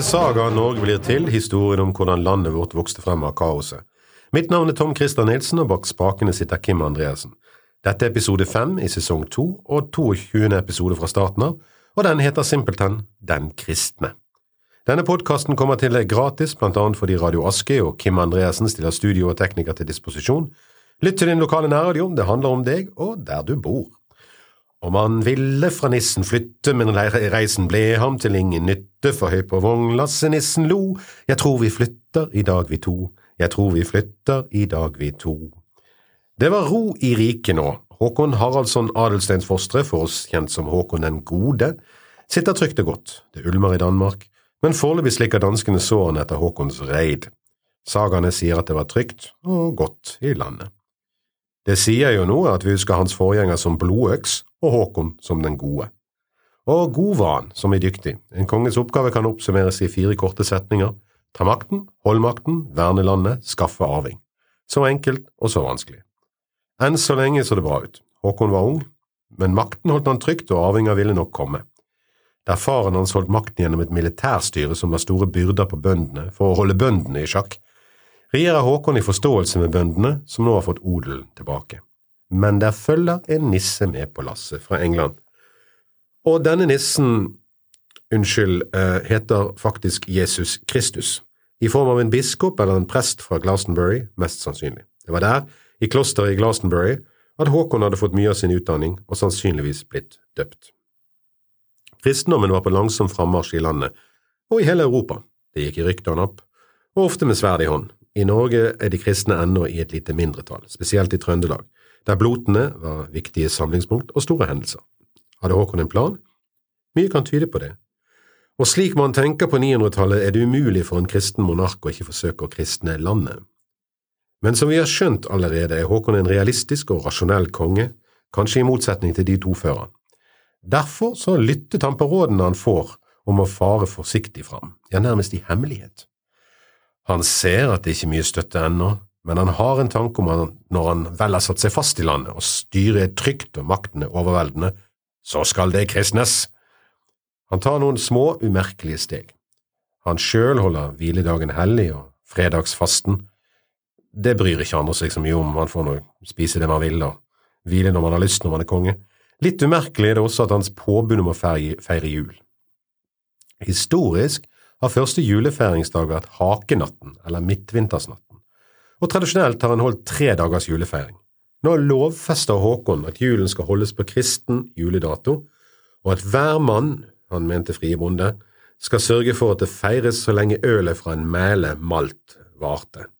til Saga Norge blir til, historien om hvordan landet vårt vokste frem av kaoset. Mitt navn er Tom Christer Nilsen, og bak spakene sitter Kim Andreassen. Dette er episode fem i sesong to, og 22. episode fra starten av, og den heter simpelthen Den kristne. Denne podkasten kommer til deg gratis, blant annet fordi Radio Aske og Kim Andreassen stiller studio og tekniker til disposisjon. Lytt til din lokale nærradio, det handler om deg og der du bor. Om han ville fra nissen flytte, men reisen ble ham til ingen nytte, for høy på vogn Lasse-nissen lo, jeg tror vi flytter i dag vi to, jeg tror vi flytter i dag vi to. Det var ro i riket nå. Håkon Haraldsson Adelsteins Fostre, for oss kjent som Håkon den gode, sitter trygt og godt, det ulmer i Danmark, men foreløpig slikker danskene sårene etter Håkons reid. Sagaene sier at det var trygt og godt i landet. Det sier jo noe at vi husker hans forgjenger som blodøks og Håkon som den gode. Og god var han, som er dyktig. En konges oppgave kan oppsummeres i fire korte setninger. Ta makten, hold makten, verne landet, skaffe arving. Så enkelt og så vanskelig. Enn så lenge så det bra ut. Håkon var ung, men makten holdt han trygt, og arvinger ville nok komme. Der faren hans holdt makten gjennom et militærstyre som la store byrder på bøndene for å holde bøndene i sjakk, regjerer Håkon i forståelse med bøndene, som nå har fått odelen tilbake. Men der følger en nisse med på lasset fra England. Og denne nissen, unnskyld, eh, heter faktisk Jesus Kristus, i form av en biskop eller en prest fra Glastonbury, mest sannsynlig. Det var der, i klosteret i Glastonbury, at Håkon hadde fått mye av sin utdanning og sannsynligvis blitt døpt. Kristendommen var på langsom frammarsj i landet, og i hele Europa. Det gikk i ryktene opp, og ofte med sverd i hånd. I Norge er de kristne ennå i et lite mindretall, spesielt i Trøndelag, der blotene var viktige samlingspunkt og store hendelser. Hadde Håkon en plan? Mye kan tyde på det. Og slik man tenker på 900-tallet, er det umulig for en kristen monark å ikke forsøke å kristne landet. Men som vi har skjønt allerede, er Håkon en realistisk og rasjonell konge, kanskje i motsetning til de to før han. Derfor så lyttet han på rådene han får om å fare forsiktig fram, ja, nærmest i hemmelighet. Han ser at det ikke er mye støtte ennå, men han har en tanke om at når han vel har satt seg fast i landet og styret er trygt og makten er overveldende, så skal det kristnes. Han tar noen små, umerkelige steg. Han sjøl holder hviledagen hellig og fredagsfasten. Det bryr ikke andre seg så mye om, han får nå spise det man vil og hvile når man har lyst når man er konge. Litt umerkelig er det også at hans påbud om å feire jul. Historisk har første julefeiringsdag vært hakenatten, eller midtvintersnatten, og tradisjonelt har han holdt tre dagers julefeiring. Nå lovfester Håkon at julen skal holdes på kristen juledato, og at hver mann, han mente frie bonde, skal sørge for at det feires så lenge ølet fra en mæle malt varte.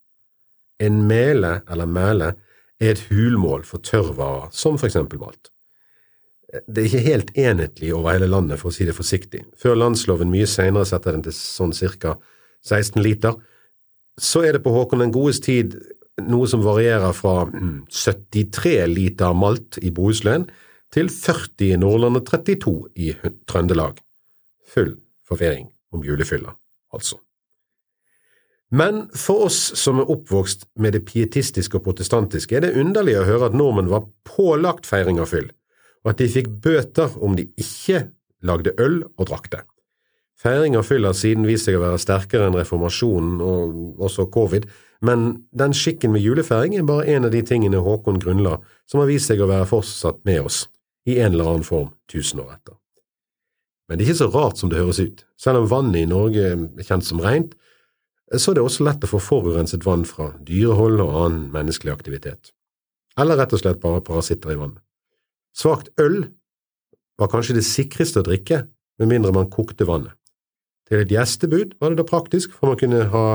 En mele eller mæle er et hulmål for tørrvarer, som for eksempel malt det er ikke helt enhetlig over hele landet, for å si det forsiktig. Før landsloven mye senere setter den til sånn ca. 16 liter, så er det på Håkon den godes tid noe som varierer fra 73 mm, liter malt i Bohuslän til 40 i Nordland og 32 i Trøndelag. Full forvirring om julefylla, altså. Men for oss som er oppvokst med det pietistiske og protestantiske, er det underlig å høre at nordmenn var pålagt feiring av fyll og at de fikk bøter om de ikke lagde øl og drakk det. Feiring av fyll har siden vist seg å være sterkere enn reformasjonen og også covid, men den skikken med julefeiring er bare en av de tingene Håkon grunnla som har vist seg å være fortsatt med oss, i en eller annen form tusen år etter. Men det er ikke så rart som det høres ut. Selv om vannet i Norge er kjent som rent, så er det også lett å få forurenset vann fra dyrehold og annen menneskelig aktivitet. Eller rett og slett bare parasitter i vannet. Svakt øl var kanskje det sikreste å drikke, med mindre man kokte vannet. Til et gjestebud var det da praktisk, for man kunne ha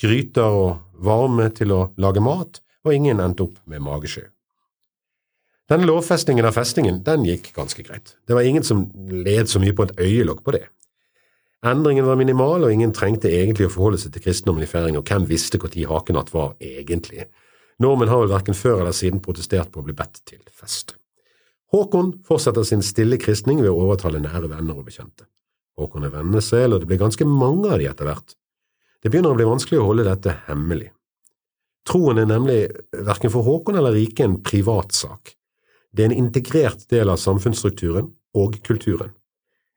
gryter og varme til å lage mat, og ingen endte opp med magesjø. Denne lovfestingen av festingen den gikk ganske greit. Det var ingen som led så mye på et øyelokk på det. Endringen var minimal, og ingen trengte egentlig å forholde seg til kristendommen i feiring, og hvem visste når hakenatt var egentlig? Nordmenn har vel verken før eller siden protestert på å bli bedt til fest. Håkon fortsetter sin stille kristning ved å overtale nære venner og bekjente. Håkon er vennesel, og det blir ganske mange av de etter hvert. Det begynner å bli vanskelig å holde dette hemmelig. Troen er nemlig verken for Håkon eller riket en privatsak. Det er en integrert del av samfunnsstrukturen og kulturen.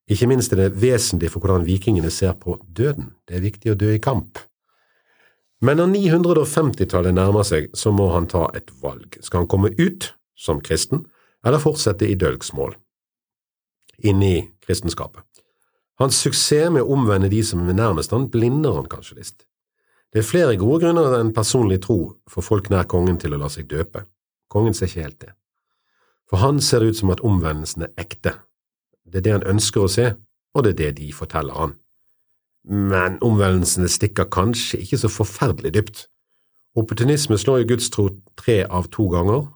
Ikke minst er det vesentlig for hvordan vikingene ser på døden. Det er viktig å dø i kamp. Men når 950-tallet nærmer seg, så må han ta et valg. Skal han komme ut som kristen, eller fortsette i dølgsmål? Inn i kristenskapet. Hans suksess med å omvende de som er nærmest han, blinder han kanskje litt. Det er flere gode grunner enn personlig tro for folk nær kongen til å la seg døpe. Kongen ser ikke helt det. For han ser det ut som at omvendelsen er ekte. Det er det han ønsker å se, og det er det de forteller han. Men omvendelsene stikker kanskje ikke så forferdelig dypt. Opportunisme slår i Guds tro tre av to ganger.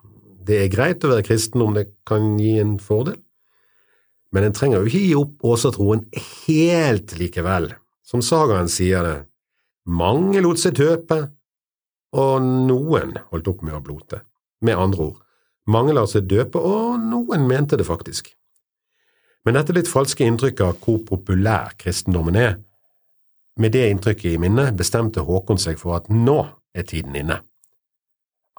Det er greit å være kristen om det kan gi en fordel, men en trenger jo ikke gi opp åsatroen helt likevel. Som sagaen sier det, mange lot seg tøpe, og noen holdt opp med å blote. Med andre ord, mange lar seg døpe, og noen mente det faktisk. Men dette litt falske inntrykket av hvor populær kristendommen er, med det inntrykket i minne bestemte Håkon seg for at nå er tiden inne.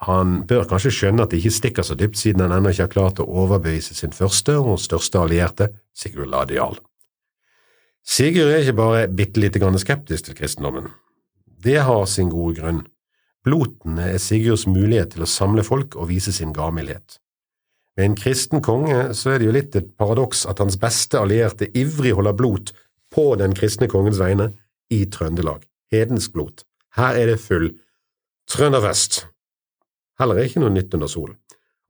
Han bør kanskje skjønne at det ikke stikker så dypt, siden han ennå ikke har klart å overbevise sin første og største allierte, Sigurd Ladial. Sigurd er ikke bare bitte lite grann skeptisk til kristendommen. Det har sin gode grunn. Blotene er Sigurds mulighet til å samle folk og vise sin gavmildhet. Med en kristen konge så er det jo litt et paradoks at hans beste allierte ivrig holder blot på den kristne kongens vegne i Trøndelag, hedensk blot. Her er det full trønderfest. Heller ikke noe nytt under solen.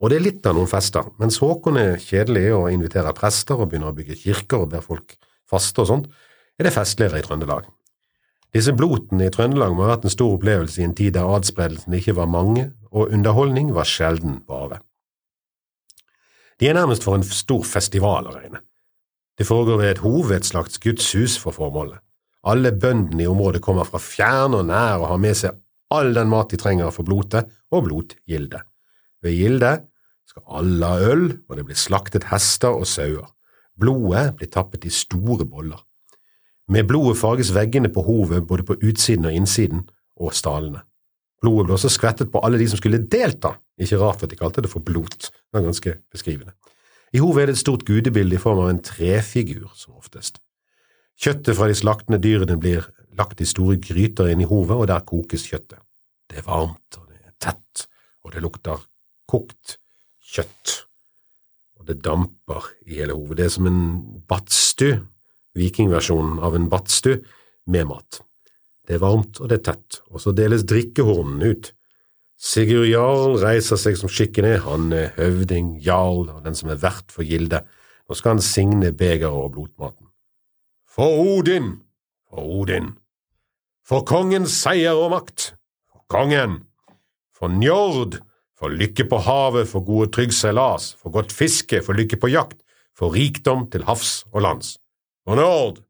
Og det er litt av noen fester. Mens Håkon er kjedelig og inviterer prester og begynner å bygge kirker og ber folk faste og sånt, er det festligere i Trøndelag. Disse blotene i Trøndelag må ha vært en stor opplevelse i en tid der adspredelsene ikke var mange, og underholdning var sjelden vare. De er nærmest for en stor festival å regne. Det foregår ved et hov, et slags gudshus for formålet. Alle bøndene i området kommer fra fjern og nær og har med seg all den mat de trenger for blotet og blotgilde. Ved gilde skal alle ha øl, og det blir slaktet hester og sauer. Blodet blir tappet i store boller. Med blodet farges veggene på hovet både på utsiden og innsiden, og stallene. Blodet ble også skvettet på alle de som skulle delta, ikke rart at de kalte det for blot, det er ganske beskrivende. I hovet er det et stort gudebilde i form av en trefigur, som oftest. Kjøttet fra de slaktende dyrene blir lagt i store gryter inn i hovet, og der kokes kjøttet. Det er varmt, og det er tett, og det lukter kokt kjøtt. Og det damper i hele hovet. Det er som en badstue, vikingversjonen av en badstue, med mat. Det er varmt, og det er tett, og så deles drikkehornene ut. Sigurd Jarl reiser seg som skikken er, han er høvding, jarl og den som er vert for gildet. Nå skal han signe begeret og blodmaten. For Odin, for Odin, for kongens seier og makt, for kongen, for Njord, for lykke på havet, for gode trygg seilas, for godt fiske, for lykke på jakt, for rikdom til havs og lands, for Njord,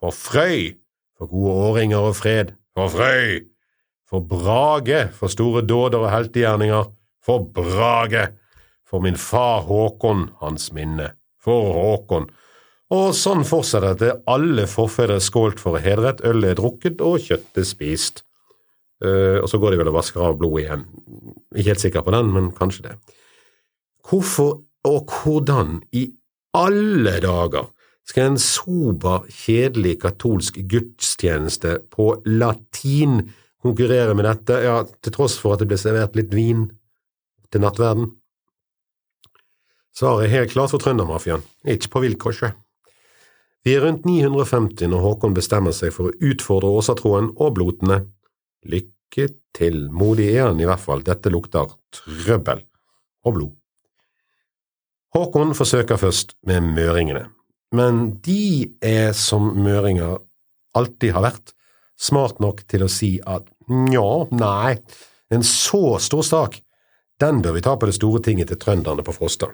for Frøy, for gode årringer og fred, for Frøy, for Brage, for store dåder og heltegjerninger, for Brage, for min far Håkon, hans minne, for Håkon, og sånn fortsetter det til alle forfedre skålt for å hedre et øl er drukket og kjøttet spist. Uh, og så går de vel og vasker av blodet igjen. Ikke helt sikker på den, men kanskje det. Hvorfor og hvordan i alle dager skal en sober, kjedelig katolsk gudstjeneste på latin konkurrere med dette, ja, til tross for at det ble servert litt vin til nattverden? Svaret er helt klart for trøndermafiaen, ikke på vilkårsjø. Vi er rundt 950 når Håkon bestemmer seg for å utfordre åsatroen og blotene. Lykke til, modig er han i hvert fall, dette lukter trøbbel og blod. Håkon forsøker først med møringene, men de er som møringer alltid har vært, smart nok til å si at nja, nei, en så stor sak, den bør vi ta på det store tinget til trønderne på Frosta.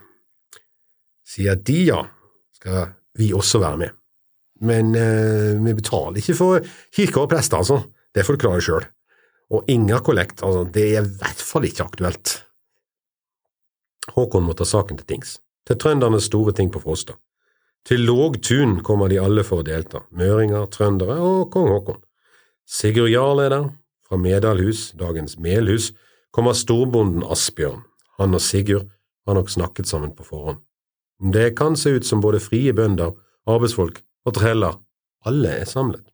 Sier de ja, skal vi også være med. Men eh, vi betaler ikke for kirke og prester, altså. Det får du klare sjøl. Og inga kollekt, altså, det er i hvert fall ikke aktuelt. Håkon må ta saken til tings, til trøndernes store ting på Frosta. Til Lågtun kommer de alle for å delta, møringer, trøndere og kong Håkon. Sigurd Jarl er der, fra Medalhus, dagens Melhus, kommer storbonden Asbjørn. Han og Sigurd har nok snakket sammen på forhånd. Det kan se ut som både frie bønder arbeidsfolk og treller, alle er samlet.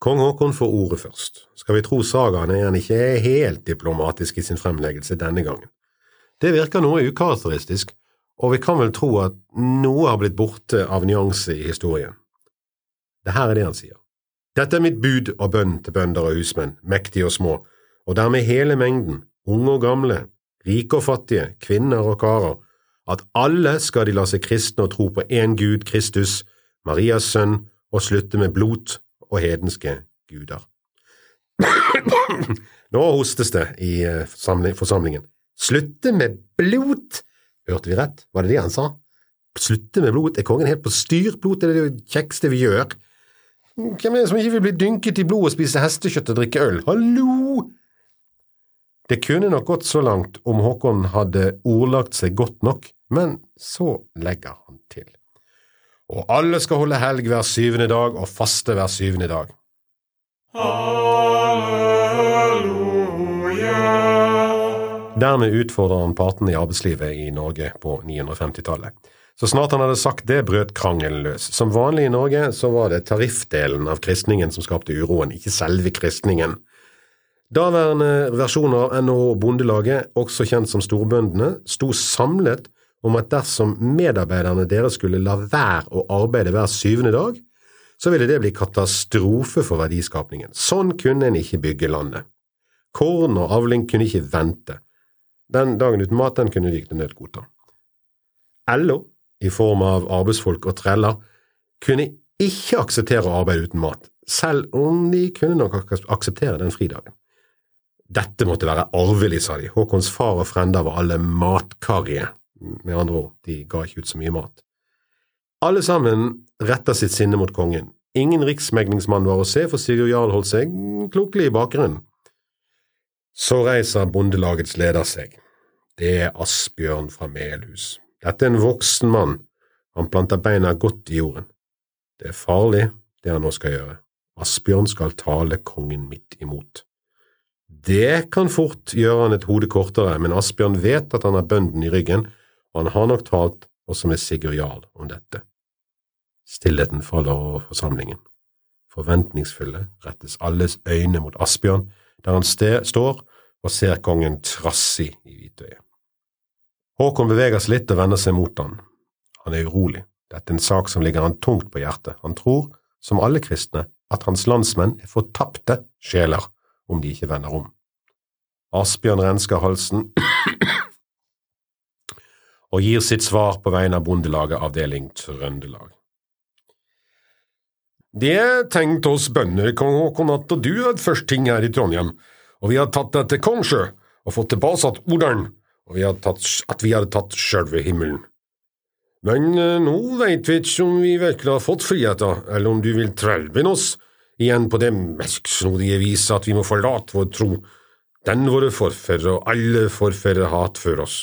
Kong Haakon får ordet først. Skal vi tro sagaene er han ikke helt diplomatisk i sin fremleggelse denne gangen. Det virker noe ukarakteristisk, og vi kan vel tro at noe har blitt borte av nyanse i historien. Det her er det han sier. Dette er mitt bud og bønn til bønder og husmenn, mektige og små, og dermed hele mengden, unge og gamle, rike og fattige, kvinner og karer, at alle skal de la seg kristne og tro på én Gud, Kristus, Marias sønn, og slutte med blot og hedenske guder. Nå hostes det i eh, forsamlingen. Slutte med blot! Hørte vi rett? Var det det han sa? Slutte med blot? Er kongen helt på styr? Blot er det kjekkeste vi gjør. Hvem er det som ikke vil bli dynket i blod og spise hestekjøtt og drikke øl? Hallo! Det kunne nok gått så langt om Håkon hadde ordlagt seg godt nok, men så legger han til. Og alle skal holde helg hver syvende dag og faste hver syvende dag. Halleluja. Dermed utfordrer han partene i arbeidslivet i Norge på 950-tallet. Så snart han hadde sagt det, brøt krangelen løs. Som vanlig i Norge så var det tariffdelen av kristningen som skapte uroen, ikke selve kristningen. Daværende versjoner av NHO Bondelaget, også kjent som Storbøndene, sto samlet om at dersom medarbeiderne deres skulle la være å arbeide hver syvende dag, så ville det bli katastrofe for verdiskapningen. Sånn kunne en ikke bygge landet. Korn og avling kunne ikke vente. Den dagen uten mat, den kunne de ikke nødt godta. LO, i form av arbeidsfolk og treller, kunne ikke akseptere å arbeide uten mat, selv om de kunne nok akseptere den fridagen. Dette måtte være arvelig, sa de, Håkons far og frender var alle matkarrige. Med andre ord, de ga ikke ut så mye mat. Alle sammen retter sitt sinne mot kongen. Ingen riksmeglingsmann var å se, for Sigurd Jarl holdt seg klokelig i bakgrunnen. Så reiser Bondelagets leder seg. Det er Asbjørn fra Melhus. Dette er en voksen mann. Han planter beina godt i jorden. Det er farlig, det han nå skal gjøre. Asbjørn skal tale kongen midt imot. Det kan fort gjøre han et hode kortere, men Asbjørn vet at han har bønden i ryggen, og han har nok talt også med Sigurd Jarl om dette. Stillheten faller over forsamlingen. Forventningsfulle rettes alles øyne mot Asbjørn, der han står og ser kongen trassig i hvitøyet. Håkon beveger seg litt og vender seg mot han. Han er urolig. Dette er en sak som ligger han tungt på hjertet. Han tror, som alle kristne, at hans landsmenn er fortapte sjeler om de ikke vender om. Asbjørn rensker halsen og gir sitt svar på vegne av Bondelaget avdeling Trøndelag. Det tenkte oss bønder, kong Håkon, at du hadde først ting her i Trondheim, og vi hadde tatt deg til Kongsjø og fått tilbake Odalen, og vi tatt, at vi hadde tatt sjølve himmelen. Men eh, nå veit vi ikke om vi virkelig har fått friheta, eller om du vil trellbinde oss igjen på det merksnodige viset at vi må forlate vår tro, den våre forfedre og alle forfedre hat for oss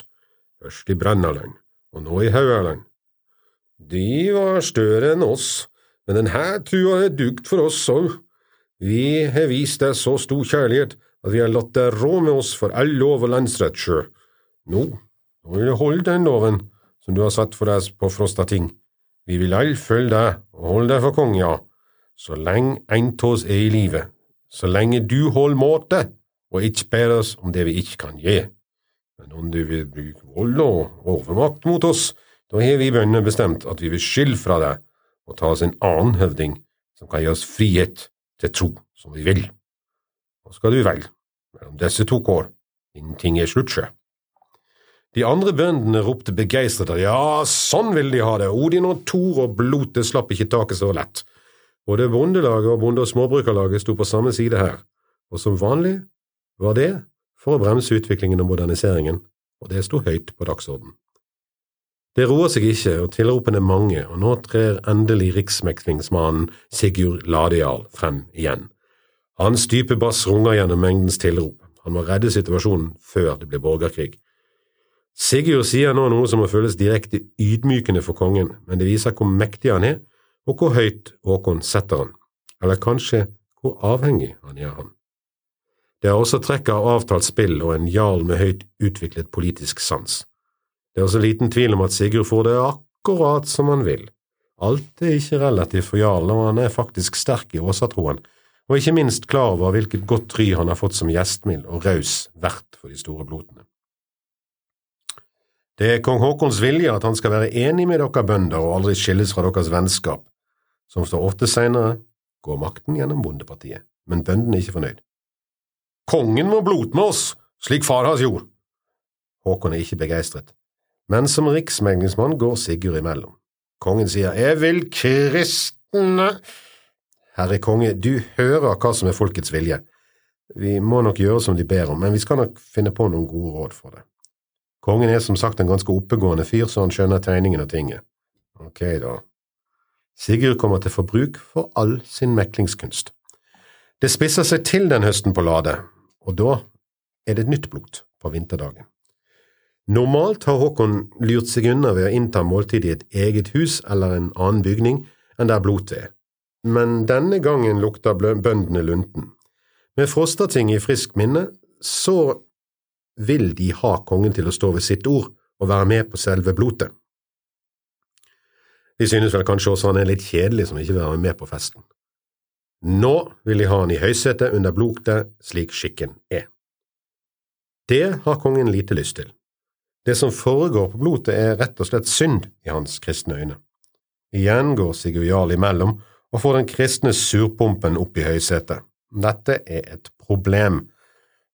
først i Brennaland og nå i Haugaland. De var større enn oss, men denne trua er dugt for oss òg. Vi har vist deg så stor kjærlighet at vi har latt deg rå med oss for all lov og landsrett sjø. Nå, nå vil du holde den loven som du har satt for deg på Frosta ting. Vi vil alle følge deg og holde deg for konge, ja, så lenge en av oss er i live, så lenge du holder måte og ikke ber oss om det vi ikke kan gi. Men om du vil bruke vold og overmakt mot oss, da har vi bøndene bestemt at vi vil skille fra deg og ta oss en annen høvding som kan gi oss frihet til tro som vi vil. Hva skal du velge mellom disse to kår, ingenting er slutt, sjø. De andre bøndene ropte begeistret at ja, sånn vil de ha det, Odin og Thor og blotet slapp ikke taket så lett. Både Bondelaget og Bonde- og Småbrukerlaget sto på samme side her, og som vanlig var det for å bremse utviklingen og moderniseringen, og det sto høyt på dagsorden. Det roer seg ikke, og tilropene er mange, og nå trer endelig riksmeklingsmannen Sigurd Ladejarl frem igjen. Hans dype bass runger gjennom mengdens tilrop, han må redde situasjonen før det blir borgerkrig. Sigurd sier nå noe som må føles direkte ydmykende for kongen, men det viser hvor mektig han er, og hvor høyt Håkon setter han, eller kanskje hvor avhengig han gjør han. Det er også trekk av avtalt spill og en jarl med høyt utviklet politisk sans. Det er også liten tvil om at Sigurd får det akkurat som han vil. Alt er ikke relativt for jarlen, og han er faktisk sterk i åsatroen, og ikke minst klar over hvilket godt try han har fått som gjestmild og raus vert for de store blotene. Det er kong Haakons vilje at han skal være enig med dere bønder og aldri skilles fra deres vennskap. Som står ofte senere, går makten gjennom bondepartiet, men bøndene er ikke fornøyd. Kongen må blote med oss, slik far hans gjorde. Håkon er ikke begeistret, men som riksmeglingsmann går Sigurd imellom. Kongen sier, Jeg vil kristne… Herre konge, du hører hva som er folkets vilje. Vi må nok gjøre som de ber om, men vi skal nok finne på noen gode råd for det. Kongen er som sagt en ganske oppegående fyr, så han skjønner tegningen og tinget. Ok, da. Sigurd kommer til forbruk for all sin meklingskunst. Det spisser seg til den høsten på Lade, og da er det et nytt blot på vinterdagen. Normalt har Håkon lurt seg unna ved å innta måltid i et eget hus eller en annen bygning enn der blotet er, men denne gangen lukter bøndene lunten. Med Frostating i friskt minne så vil de ha kongen til å stå ved sitt ord og være med på selve blotet. De synes vel kanskje også han er litt kjedelig som ikke vil være med på festen. Nå vil de ha han i høysetet under blotet slik skikken er. Det har kongen lite lyst til. Det som foregår på blotet er rett og slett synd i hans kristne øyne. Igjen går Sigurd Jarl imellom og får den kristne surpumpen opp i høysetet. Dette er et problem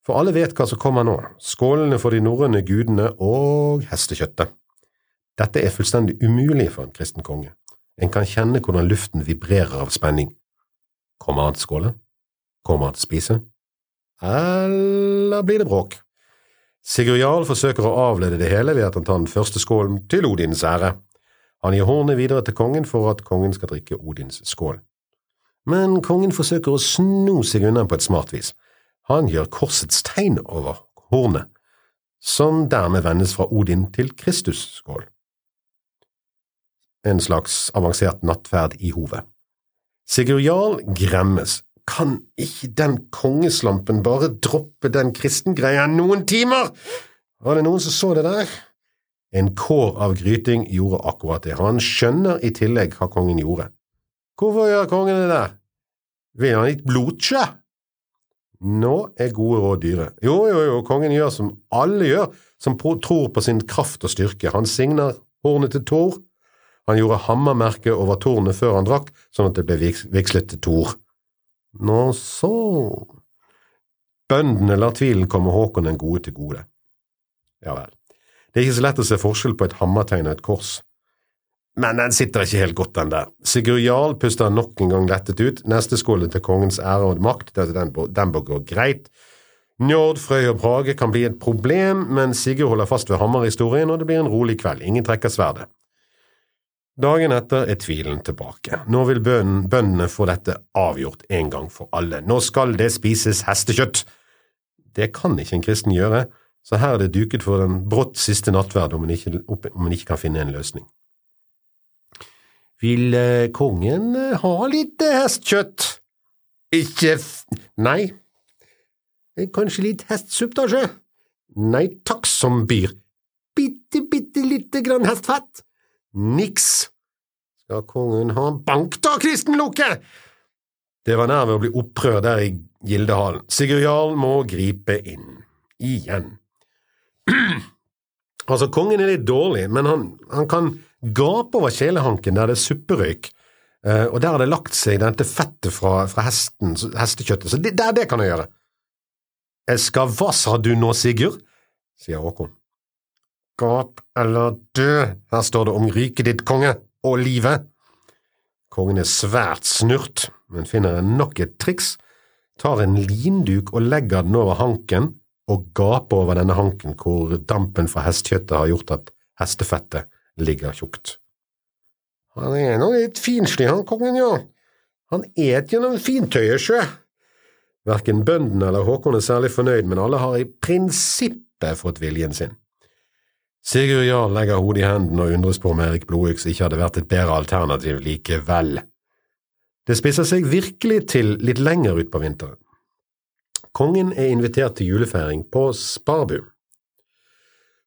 for alle vet hva som kommer nå, skålene for de norrøne gudene og hestekjøttet. Dette er fullstendig umulig for en kristen konge. En kan kjenne hvordan luften vibrerer av spenning. Kommer han til skåle? Kommer han til spise? Eller blir det bråk? Sigurd Jarl forsøker å avlede det hele ved at han tar den første skålen til Odins ære. Han gir hornet videre til kongen for at kongen skal drikke Odins skål. Men kongen forsøker å sno seg unna på et smart vis. Han gjør korsets tegn over hornet, som dermed vendes fra Odin til Kristus-skål. En slags avansert nattferd i hovet. Sigurd Jarl gremmes. Kan ikke den kongeslampen bare droppe den kristengreia noen timer? Var det noen som så det der? En kår av gryting gjorde akkurat det. Han skjønner i tillegg hva kongen gjorde. Hvorfor gjør kongen det der? Vil han ikke blodsjø? Nå er gode råd dyre. Jo, jo, jo, kongen gjør som alle gjør, som tror på sin kraft og styrke. Han signer hornet til Thor. Han gjorde hammermerket over tårnet før han drakk, sånn at det ble vigslet til Tor. Nå så… Bøndene lar tvilen komme Håkon den gode til gode. Ja vel. Det er ikke så lett å se forskjell på et hammertegn og et kors. Men den sitter ikke helt godt, den der. Sigurd Jarl puster nok en gang lettet ut. Neste skål til kongens ære og makt, den, den bør gå greit. Njord, Frøy og Brage kan bli et problem, men Sigurd holder fast ved hammerhistorien, og det blir en rolig kveld. Ingen trekker sverdet. Dagen etter er tvilen tilbake. Nå vil bøndene få dette avgjort en gang for alle. Nå skal det spises hestekjøtt! Det kan ikke en kristen gjøre, så her er det duket for den brått siste nattverd om en ikke, ikke kan finne en løsning. Vil eh, kongen eh, ha litt hestekjøtt? hestkjøtt? Ikke f… Nei. Kanskje litt hestsupp, da, sjø? Nei takk som byr. Bitte, bitte lite grann hestfett? Niks. Skal kongen ha bank, da, kristenloke? Det var nær ved å bli opprør der i Gildehallen. Sigurd Jarl må gripe inn. Igjen. altså, kongen er litt dårlig, men han, han kan gape over kjelehanken der det er supperøyk, uh, og der har det lagt seg dette fettet fra, fra hesten, hestekjøttet, så det, der, det kan jeg hva sa du nå, Sigurd? sier Håkon. Gap eller dø, her står det om riket ditt, konge, og livet. Kongen er svært snurt, men finner nok et triks, tar en linduk og legger den over hanken, og gaper over denne hanken hvor dampen fra hestekjøttet har gjort at hestefettet ligger tjukt. Han er nå litt finslig, han kongen, ja. Han et gjennom fintøyet, sjø. Verken bøndene eller Håkon er særlig fornøyd, men alle har i prinsippet fått viljen sin. Sigurd Jarl legger hodet i hendene og undres på om Erik Blodøks ikke hadde vært et bedre alternativ likevel. Det spisser seg virkelig til litt lenger utpå vinteren. Kongen er invitert til julefeiring på Sparbu.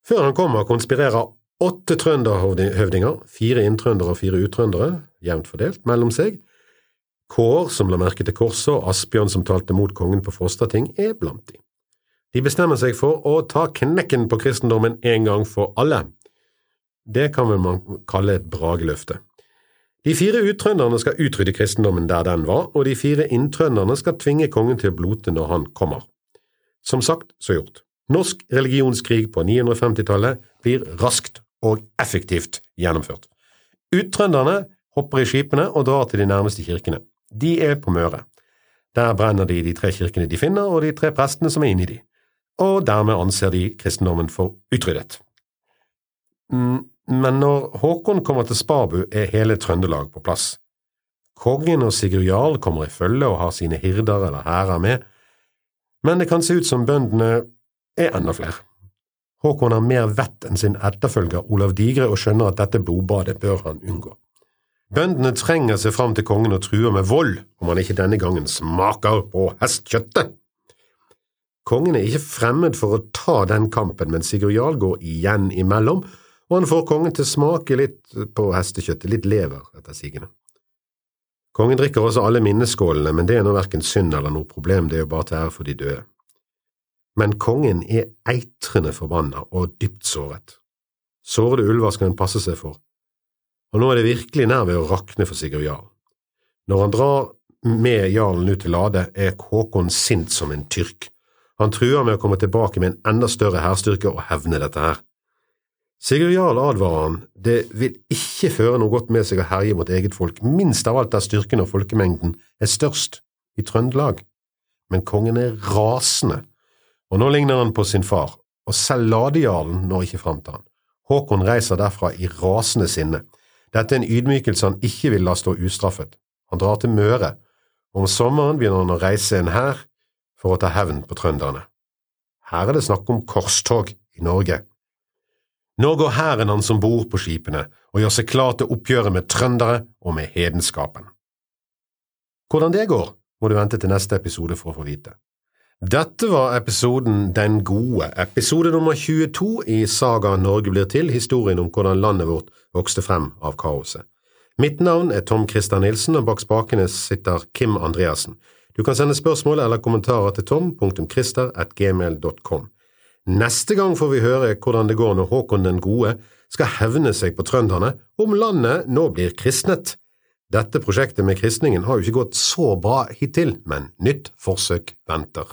Før han kommer, konspirerer Åtte trønderhøvdinger, fire inntrøndere og fire uttrøndere, jevnt fordelt mellom seg. Kår, som la merke til korset, og Asbjørn, som talte mot kongen på Frostating, er blant de. De bestemmer seg for å ta knekken på kristendommen en gang for alle. Det kan vel man kalle et brageløfte. De fire uttrønderne skal utrydde kristendommen der den var, og de fire inntrønderne skal tvinge kongen til å blote når han kommer. Som sagt, så gjort. Norsk religionskrig på 950-tallet blir raskt og effektivt gjennomført. Uttrønderne hopper i skipene og drar til de nærmeste kirkene. De er på Møre. Der brenner de de tre kirkene de finner, og de tre prestene som er inni de, og dermed anser de kristendommen for utryddet. Mm, men når Håkon kommer til Sparbu, er hele Trøndelag på plass. Kongen og Sigurd Jarl kommer i følge og har sine hirder eller hærer med, men det kan se ut som bøndene er enda flere. Håkon har mer vett enn sin etterfølger Olav Digre og skjønner at dette blodbadet bør han unngå. Bøndene trenger seg fram til kongen og truer med vold om han ikke denne gangen smaker på hestkjøttet. Kongen er ikke fremmed for å ta den kampen, men Sigurd Jarl går igjen imellom, og han får kongen til å smake litt på hestekjøttet, litt lever etter sigende. Kongen drikker også alle minneskålene, men det er nå verken synd eller noe problem, det er jo bare til ære for de døde. Men kongen er eitrende forbanna og dypt såret. Sårede ulver skal han passe seg for, og nå er det virkelig nær ved å rakne for Sigurd Jarl. Når han drar med jarlen ut til Lade, er Håkon sint som en tyrk. Han truer med å komme tilbake med en enda større hærstyrke og hevne dette her. Sigurd Jarl advarer han, det vil ikke føre noe godt med seg å herje mot eget folk, minst av alt der styrken og folkemengden er størst, i Trøndelag. Men kongen er rasende, og nå ligner han på sin far, og selv ladejarlen når ikke fram til han. Håkon reiser derfra i rasende sinne. Dette er en ydmykelse han ikke vil la stå ustraffet. Han drar til Møre, og om sommeren begynner han å reise en hær for å ta hevn på trønderne. Her er det snakk om korstog i Norge. Nå går hæren hans om bord på skipene og gjør seg klar til oppgjøret med trøndere og med hedenskapen. Hvordan det går, må du vente til neste episode for å få vite. Dette var episoden Den gode, episode nummer 22 i Saga Norge blir til, historien om hvordan landet vårt vokste frem av kaoset. Mitt navn er Tom Christer Nilsen, og bak spakene sitter Kim Andreassen. Du kan sende spørsmål eller kommentarer til tom.christer.gmail.com. Neste gang får vi høre hvordan det går når Håkon den gode skal hevne seg på trønderne om landet nå blir kristnet. Dette prosjektet med kristningen har jo ikke gått så bra hittil, men nytt forsøk venter.